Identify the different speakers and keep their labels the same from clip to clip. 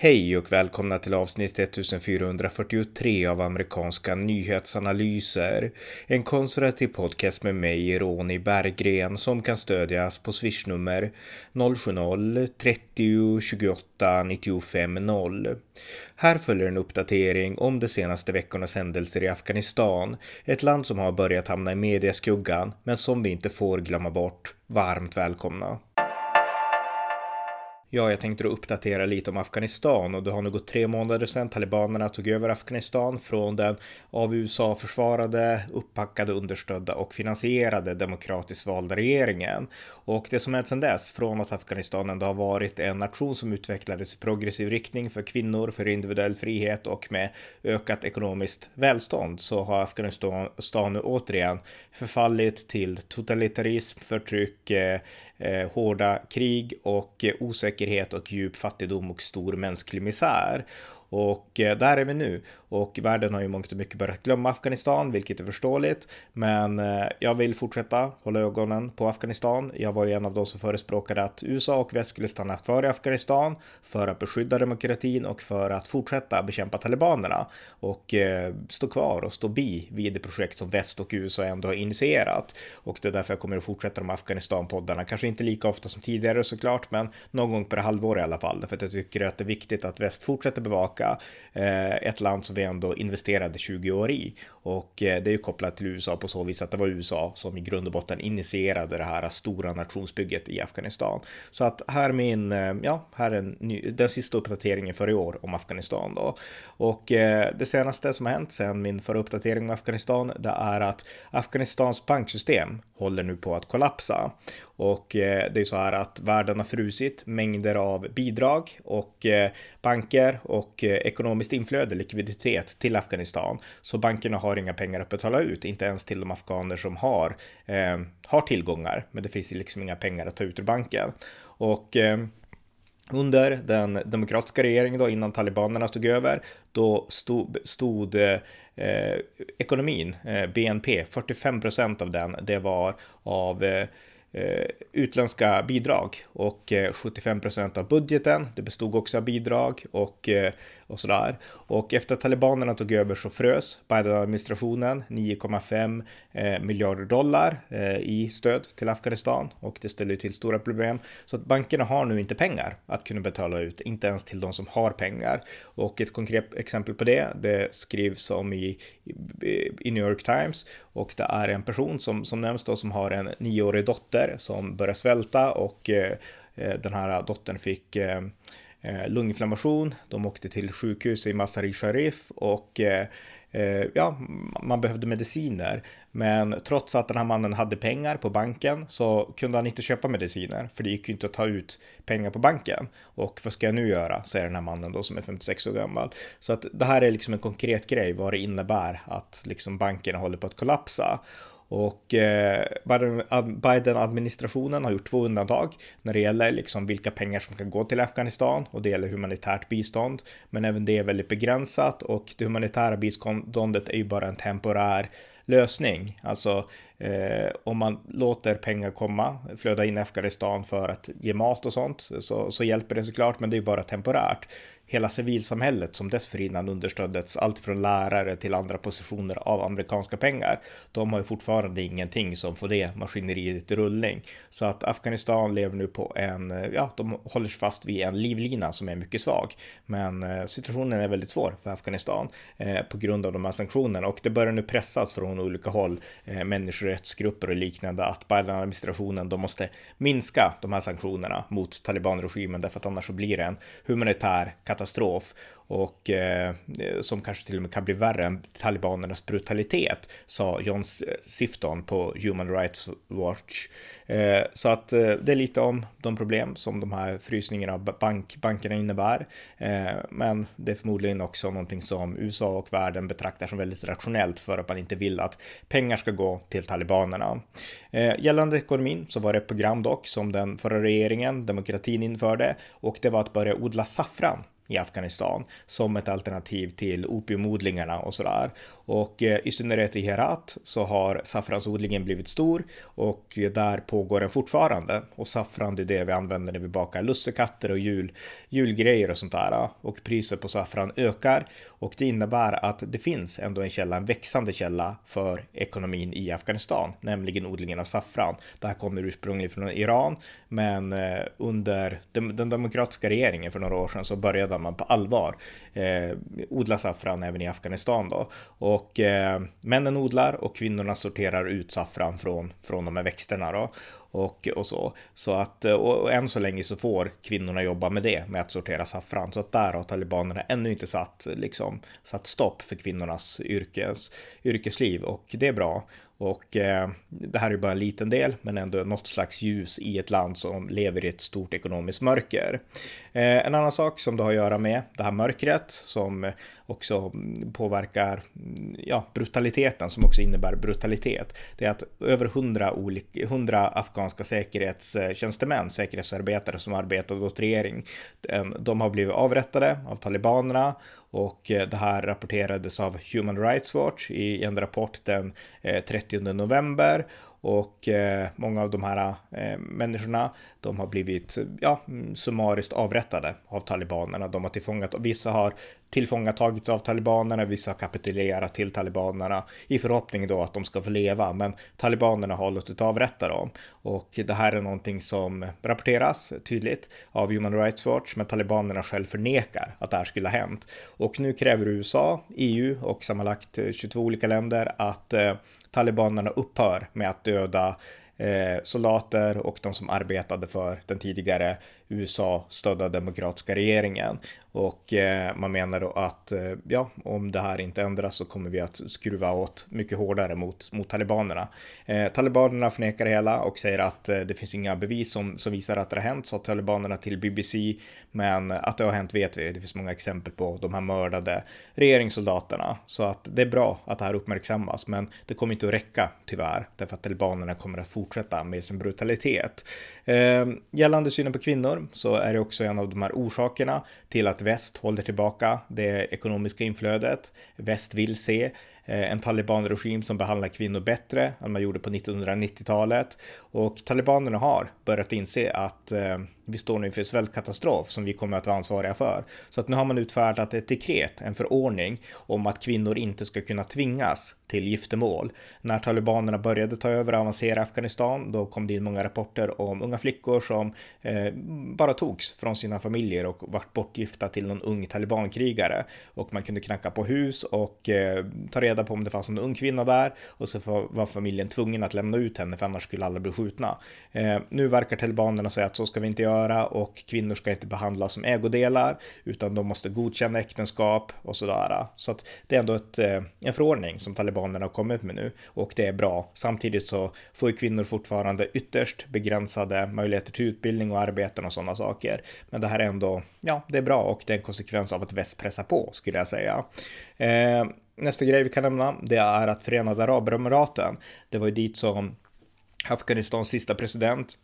Speaker 1: Hej och välkomna till avsnitt 1443 av amerikanska nyhetsanalyser. En konservativ podcast med mig, Ronny Berggren, som kan stödjas på swishnummer 070-30 28 95 0. Här följer en uppdatering om de senaste veckornas händelser i Afghanistan, ett land som har börjat hamna i mediaskuggan, men som vi inte får glömma bort. Varmt välkomna! Ja, jag tänkte då uppdatera lite om Afghanistan och det har nu gått tre månader sedan talibanerna tog över Afghanistan från den av USA försvarade, upppackade, understödda och finansierade demokratiskt valda regeringen. Och det som hänt sedan dess, från att Afghanistan ändå har varit en nation som utvecklades i progressiv riktning för kvinnor, för individuell frihet och med ökat ekonomiskt välstånd, så har Afghanistan nu återigen förfallit till totalitarism, förtryck, eh, eh, hårda krig och eh, osäkerhet och djup fattigdom och stor mänsklig misär. Och eh, där är vi nu. Och världen har ju mångt och mycket börjat glömma Afghanistan, vilket är förståeligt. Men eh, jag vill fortsätta hålla ögonen på Afghanistan. Jag var ju en av de som förespråkade att USA och väst skulle stanna kvar i Afghanistan för att beskydda demokratin och för att fortsätta bekämpa talibanerna och eh, stå kvar och stå bi vid det projekt som väst och USA ändå har initierat. Och det är därför jag kommer att fortsätta de Afghanistan-poddarna. Kanske inte lika ofta som tidigare såklart, men någon gång per halvår i alla fall. Därför att jag tycker att det är viktigt att väst fortsätter bevaka tillbaka. Eh, ett land som vi ändå investerade 20 år i och eh, det är ju kopplat till USA på så vis att det var USA som i grund och botten initierade det här stora nationsbygget i Afghanistan. Så att här min, eh, ja, här är ny, den sista uppdateringen för i år om Afghanistan då. Och det senaste som har hänt sedan min förra uppdatering om Afghanistan, det är att Afghanistans banksystem håller nu på att kollapsa. Och eh, det är så här att världen har frusit mängder av bidrag och eh, banker och eh, ekonomiskt inflöde, likviditet till Afghanistan. Så bankerna har inga pengar att betala ut, inte ens till de afghaner som har, eh, har tillgångar. Men det finns liksom inga pengar att ta ut ur banken. Och eh, under den demokratiska regeringen då innan talibanerna stod över, då stod, stod eh, ekonomin, eh, BNP, 45 procent av den, det var av Eh, Eh, utländska bidrag och eh, 75 procent av budgeten. Det bestod också av bidrag och, eh, och sådär. Och efter att talibanerna tog över så frös Biden-administrationen 9,5 eh, miljarder dollar eh, i stöd till Afghanistan och det ställer till stora problem. Så att bankerna har nu inte pengar att kunna betala ut, inte ens till de som har pengar. Och ett konkret exempel på det, det skrivs om i, i New York Times och det är en person som, som nämns då som har en nioårig dotter som börjar svälta och eh, eh, den här dottern fick eh, Eh, lunginflammation. De åkte till sjukhus i Masari Sharif och eh, eh, ja, man behövde mediciner. Men trots att den här mannen hade pengar på banken så kunde han inte köpa mediciner för det gick ju inte att ta ut pengar på banken. Och vad ska jag nu göra? säger den här mannen då som är 56 år gammal. Så att det här är liksom en konkret grej vad det innebär att liksom bankerna håller på att kollapsa. Och eh, Biden-administrationen har gjort två undantag när det gäller liksom vilka pengar som kan gå till Afghanistan och det gäller humanitärt bistånd. Men även det är väldigt begränsat och det humanitära biståndet är ju bara en temporär lösning. Alltså eh, om man låter pengar komma, flöda in i Afghanistan för att ge mat och sånt så, så hjälper det såklart, men det är bara temporärt hela civilsamhället som dessförinnan understöddes allt från lärare till andra positioner av amerikanska pengar. De har ju fortfarande ingenting som får det maskineriet i rullning. Så att Afghanistan lever nu på en, ja, de håller sig fast vid en livlina som är mycket svag. Men eh, situationen är väldigt svår för Afghanistan eh, på grund av de här sanktionerna och det börjar nu pressas från olika håll, eh, människorättsgrupper och liknande, att Biden-administrationen, de måste minska de här sanktionerna mot talibanregimen därför att annars så blir det en humanitär katastrof katastrof och eh, som kanske till och med kan bli värre än talibanernas brutalitet, sa John Sifton på Human Rights Watch. Eh, så att eh, det är lite om de problem som de här frysningarna av bank, bankerna innebär. Eh, men det är förmodligen också någonting som USA och världen betraktar som väldigt rationellt för att man inte vill att pengar ska gå till talibanerna. Eh, gällande ekonomin så var det ett program dock som den förra regeringen, demokratin, införde och det var att börja odla saffran i Afghanistan som ett alternativ till opiumodlingarna och sådär. Och eh, i synnerhet i Herat så har saffransodlingen blivit stor och där pågår den fortfarande. Och saffran det är det vi använder när vi bakar lussekatter och jul, julgrejer och sånt där. Och priset på saffran ökar och det innebär att det finns ändå en källa, en växande källa för ekonomin i Afghanistan, nämligen odlingen av saffran. Det här kommer ursprungligen från Iran, men eh, under den demokratiska regeringen för några år sedan så började man på allvar eh, odla saffran även i Afghanistan då. Och eh, männen odlar och kvinnorna sorterar ut saffran från, från de här växterna då och, och så. Så att, eh, och, och än så länge så får kvinnorna jobba med det, med att sortera saffran. Så att där har talibanerna ännu inte satt, liksom, satt stopp för kvinnornas yrkes, yrkesliv och det är bra. Och eh, det här är bara en liten del, men ändå något slags ljus i ett land som lever i ett stort ekonomiskt mörker. Eh, en annan sak som det har att göra med det här mörkret som också påverkar mm, ja, brutaliteten som också innebär brutalitet. Det är att över hundra, olika, 100 afghanska säkerhetstjänstemän, säkerhetsarbetare som arbetar åt regering, de har blivit avrättade av talibanerna och eh, det här rapporterades av Human Rights Watch i en rapport den eh, 30 november och eh, många av de här människorna, de har blivit ja, mm, summariskt avrättade av talibanerna. De har tillfångat, vissa har tillfångatagits av talibanerna, vissa har kapitulerat till talibanerna i förhoppning då att de ska få leva, men talibanerna har låtit avrätta dem. Och det här är någonting som rapporteras tydligt av Human Rights Watch, men talibanerna själv förnekar att det här skulle ha hänt. Och nu kräver USA, EU och sammanlagt eh, 22 olika länder att eh, talibanerna upphör med att döda eh, soldater och de som arbetade för den tidigare USA-stödda demokratiska regeringen. Och eh, man menar då att eh, ja, om det här inte ändras så kommer vi att skruva åt mycket hårdare mot, mot talibanerna. Eh, talibanerna förnekar det hela och säger att eh, det finns inga bevis som, som visar att det har hänt, sa talibanerna till BBC. Men att det har hänt vet vi. Det finns många exempel på de här mördade regeringssoldaterna. Så att det är bra att det här uppmärksammas, men det kommer inte att räcka tyvärr, därför att talibanerna kommer att fortsätta med sin brutalitet. Eh, gällande synen på kvinnor så är det också en av de här orsakerna till att väst håller tillbaka det ekonomiska inflödet. Väst vill se Eh, en talibanregim som behandlar kvinnor bättre än man gjorde på 1990-talet. Och talibanerna har börjat inse att eh, vi står nu inför svältkatastrof som vi kommer att vara ansvariga för. Så att nu har man utfärdat ett dekret, en förordning om att kvinnor inte ska kunna tvingas till giftermål. När talibanerna började ta över och avancera Afghanistan, då kom det in många rapporter om unga flickor som eh, bara togs från sina familjer och vart bortgifta till någon ung talibankrigare. Och man kunde knacka på hus och eh, ta reda reda på om det fanns en ung kvinna där och så var familjen tvungen att lämna ut henne för annars skulle alla bli skjutna. Eh, nu verkar talibanerna säga att så ska vi inte göra och kvinnor ska inte behandlas som ägodelar utan de måste godkänna äktenskap och sådär. Så att det är ändå ett, eh, en förordning som talibanerna har kommit med nu och det är bra. Samtidigt så får ju kvinnor fortfarande ytterst begränsade möjligheter till utbildning och arbeten och sådana saker. Men det här är ändå, ja, det är bra och det är en konsekvens av att väst pressar på skulle jag säga. Eh, nästa grej vi kan nämna, det är att Förenade Arabemiraten, det var ju dit som Afghanistans sista president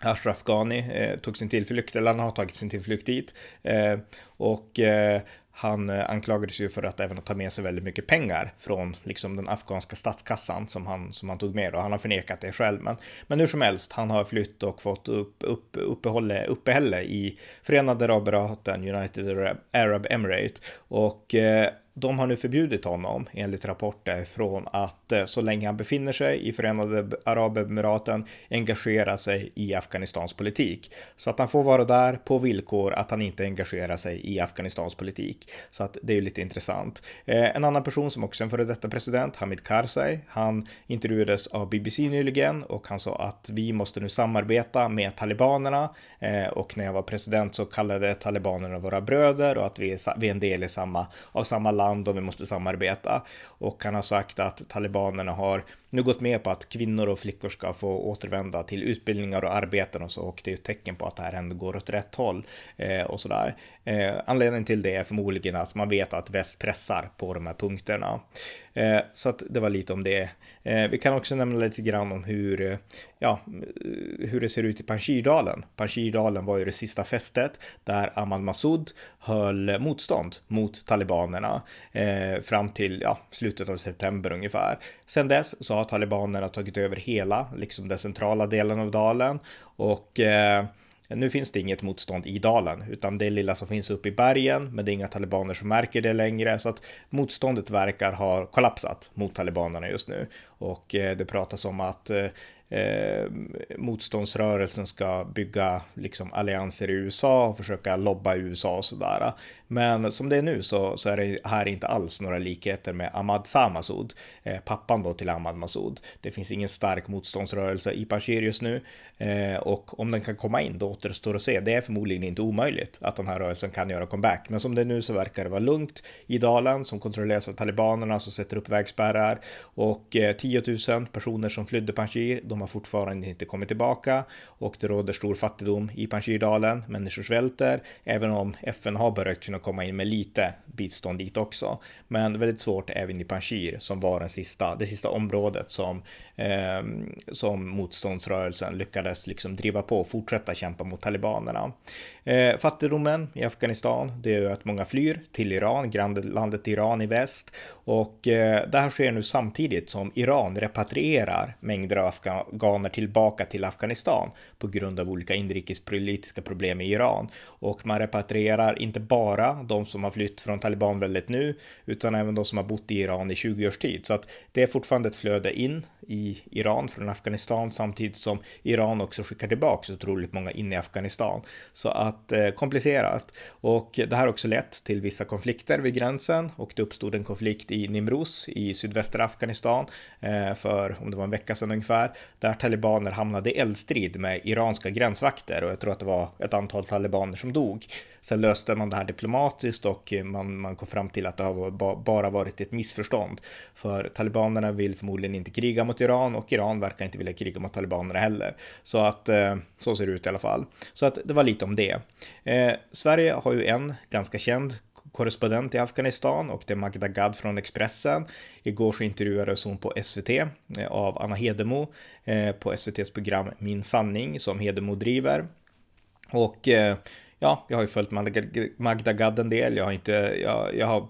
Speaker 1: Ashraf Ghani eh, tog sin tillflykt, eller han har tagit sin tillflykt dit. Eh, och eh, han eh, anklagades ju för att även ta med sig väldigt mycket pengar från liksom den afghanska statskassan som han, som han tog med och han har förnekat det själv. Men, men hur som helst, han har flytt och fått upp, upp, uppehålle, uppehälle i Förenade Arabemiraten, United Arab Emirate och eh, de har nu förbjudit honom, enligt rapporter, från att eh, så länge han befinner sig i Förenade Arabemiraten engagera sig i Afghanistans politik. Så att han får vara där på villkor att han inte engagerar sig i Afghanistans politik. Så att det är ju lite intressant. Eh, en annan person som också är en före detta president, Hamid Karzai, han intervjuades av BBC nyligen och han sa att vi måste nu samarbeta med talibanerna eh, och när jag var president så kallade talibanerna våra bröder och att vi är, vi är en del i samma, av samma land och vi måste samarbeta. Och han har sagt att talibanerna har nu gått med på att kvinnor och flickor ska få återvända till utbildningar och arbeten och så och det är ett tecken på att det här ändå går åt rätt håll eh, och sådär. Eh, anledningen till det är förmodligen att man vet att väst pressar på de här punkterna. Eh, så att det var lite om det. Eh, vi kan också nämna lite grann om hur, eh, ja, hur det ser ut i Panjshirdalen. Panjshirdalen var ju det sista fästet där Ahmad Massoud höll motstånd mot talibanerna eh, fram till ja, slutet av september ungefär. Sen dess så har talibanerna tagit över hela, liksom den centrala delen av dalen och eh, nu finns det inget motstånd i dalen, utan det lilla som finns uppe i bergen, men det är inga talibaner som märker det längre, så att motståndet verkar ha kollapsat mot talibanerna just nu. Och eh, det pratas om att eh, eh, motståndsrörelsen ska bygga liksom allianser i USA och försöka lobba USA och sådär. Men som det är nu så, så är det här inte alls några likheter med Ahmad Samasoud, eh, pappan då till Ahmad Massoud. Det finns ingen stark motståndsrörelse i Panjshir just nu eh, och om den kan komma in då återstår att se. Det är förmodligen inte omöjligt att den här rörelsen kan göra comeback, men som det är nu så verkar det vara lugnt i dalen som kontrolleras av talibanerna som sätter upp vägspärrar och eh, 10 000 personer som flydde Panjshir. De har fortfarande inte kommit tillbaka och det råder stor fattigdom i Panjshirdalen. Människor svälter, även om FN har börjat kunna komma in med lite bistånd dit också. Men väldigt svårt även i Panjshir som var den sista, det sista området som, eh, som motståndsrörelsen lyckades liksom driva på och fortsätta kämpa mot talibanerna. Eh, fattigdomen i Afghanistan, det är att många flyr till Iran, grannlandet Iran i väst. Och eh, det här sker nu samtidigt som Iran repatrierar mängder av afghaner tillbaka till Afghanistan på grund av olika inrikespolitiska problem i Iran. Och man repatrierar inte bara de som har flytt från talibanväldet nu utan även de som har bott i Iran i 20 års tid. Så att det är fortfarande ett flöde in i Iran från Afghanistan samtidigt som Iran också skickar tillbaka otroligt många in i Afghanistan. Så att eh, komplicerat och det här har också lett till vissa konflikter vid gränsen och det uppstod en konflikt i Nimruz i sydvästra Afghanistan eh, för om det var en vecka sedan ungefär där talibaner hamnade i eldstrid med iranska gränsvakter och jag tror att det var ett antal talibaner som dog. Sen löste man det här diplomatiskt och man, man kom fram till att det har bara varit ett missförstånd. För talibanerna vill förmodligen inte kriga mot Iran och Iran verkar inte vilja kriga mot talibanerna heller. Så att eh, så ser det ut i alla fall. Så att det var lite om det. Eh, Sverige har ju en ganska känd korrespondent i Afghanistan och det är Magda Gad från Expressen. Igår så intervjuades hon på SVT eh, av Anna Hedemo eh, på SVTs program Min sanning som Hedemo driver. Och eh, ja, jag har ju följt Magda Gad en del. Jag har inte, jag, jag har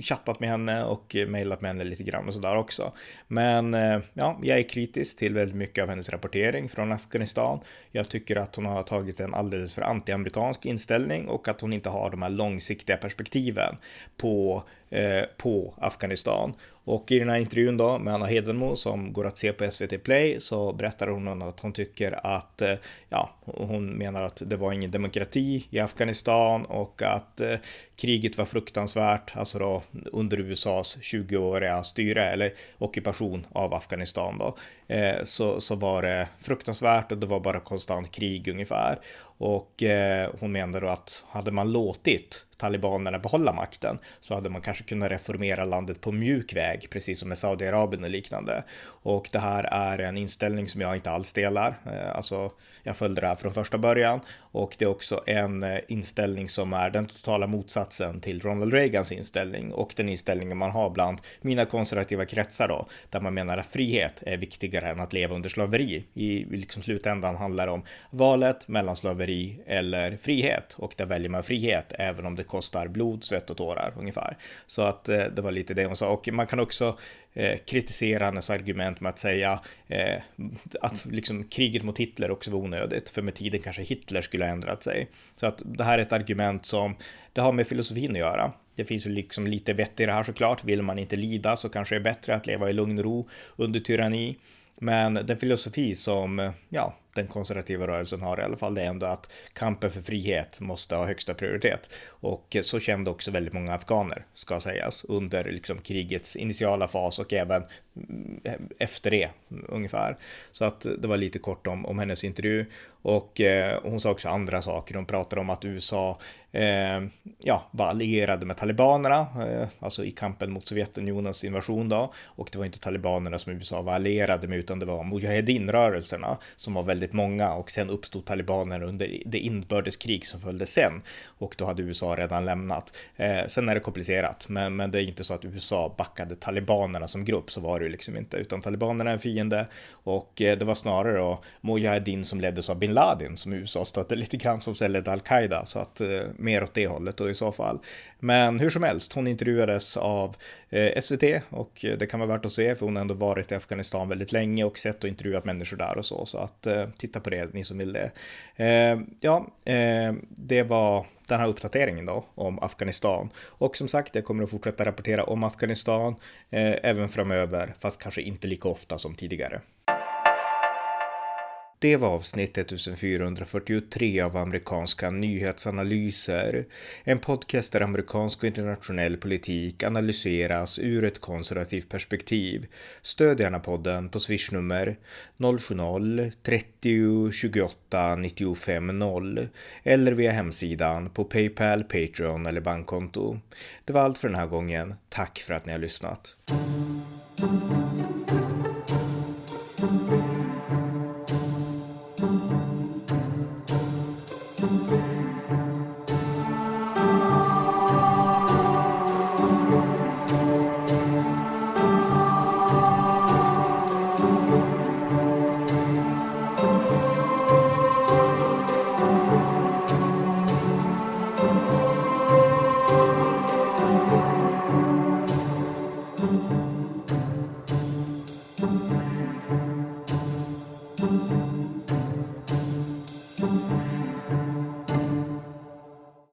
Speaker 1: chattat med henne och mejlat med henne lite grann och sådär också. Men eh, ja, jag är kritisk till väldigt mycket av hennes rapportering från Afghanistan. Jag tycker att hon har tagit en alldeles för antiamerikansk inställning och att hon inte har de här långsiktiga perspektiven på, Eh, på Afghanistan. Och i den här intervjun då med Anna Hedenmo som går att se på SVT Play så berättar hon att hon tycker att, eh, ja, hon menar att det var ingen demokrati i Afghanistan och att eh, kriget var fruktansvärt, alltså då under USAs 20-åriga styre eller ockupation av Afghanistan då, eh, så, så var det fruktansvärt och det var bara konstant krig ungefär. Och eh, hon menar då att hade man låtit talibanerna behålla makten så hade man kanske kunnat reformera landet på mjuk väg, precis som med Saudiarabien och liknande. Och det här är en inställning som jag inte alls delar. Eh, alltså, jag följde det här från första början och det är också en eh, inställning som är den totala motsatsen till Ronald Reagans inställning och den inställningen man har bland mina konservativa kretsar då, där man menar att frihet är viktigare än att leva under slaveri. I liksom slutändan handlar det om valet mellan slaveri eller frihet och där väljer man frihet även om det kostar blod, svett och tårar ungefär. Så att eh, det var lite det hon sa och man kan också eh, kritisera hennes argument med att säga eh, att liksom kriget mot Hitler också var onödigt, för med tiden kanske Hitler skulle ha ändrat sig. Så att det här är ett argument som det har med filosofin att göra. Det finns ju liksom lite vett i det här såklart. Vill man inte lida så kanske det är bättre att leva i lugn och ro under tyranni. Men den filosofi som, ja, den konservativa rörelsen har i alla fall, det är ändå att kampen för frihet måste ha högsta prioritet. Och så kände också väldigt många afghaner, ska sägas, under liksom krigets initiala fas och även mm, efter det ungefär. Så att det var lite kort om, om hennes intervju. Och eh, hon sa också andra saker. Hon pratade om att USA eh, ja, var allierade med talibanerna, eh, alltså i kampen mot Sovjetunionens invasion då. Och det var inte talibanerna som USA var allierade med, utan det var mujahedin-rörelserna som var väldigt många och sen uppstod talibaner under det inbördeskrig som följde sen. Och då hade USA redan lämnat. Eh, sen är det komplicerat, men, men det är inte så att USA backade talibanerna som grupp, så var det ju liksom inte, utan talibanerna är en fiende och eh, det var snarare då Mujahedin som leddes av bin Laden som USA stötte lite grann som sen ledde al-Qaida, så att eh, mer åt det hållet då i så fall. Men hur som helst, hon intervjuades av eh, SVT och eh, det kan vara värt att se för hon har ändå varit i Afghanistan väldigt länge och sett och intervjuat människor där och så, så att eh, titta på det ni som vill det. Eh, ja, eh, det var den här uppdateringen då om Afghanistan. Och som sagt, jag kommer att fortsätta rapportera om Afghanistan eh, även framöver, fast kanske inte lika ofta som tidigare. Det var avsnitt 1443 av amerikanska nyhetsanalyser. En podcast där amerikansk och internationell politik analyseras ur ett konservativt perspektiv. Stöd gärna podden på swishnummer 070-30 28 95 0 eller via hemsidan på Paypal, Patreon eller bankkonto. Det var allt för den här gången. Tack för att ni har lyssnat.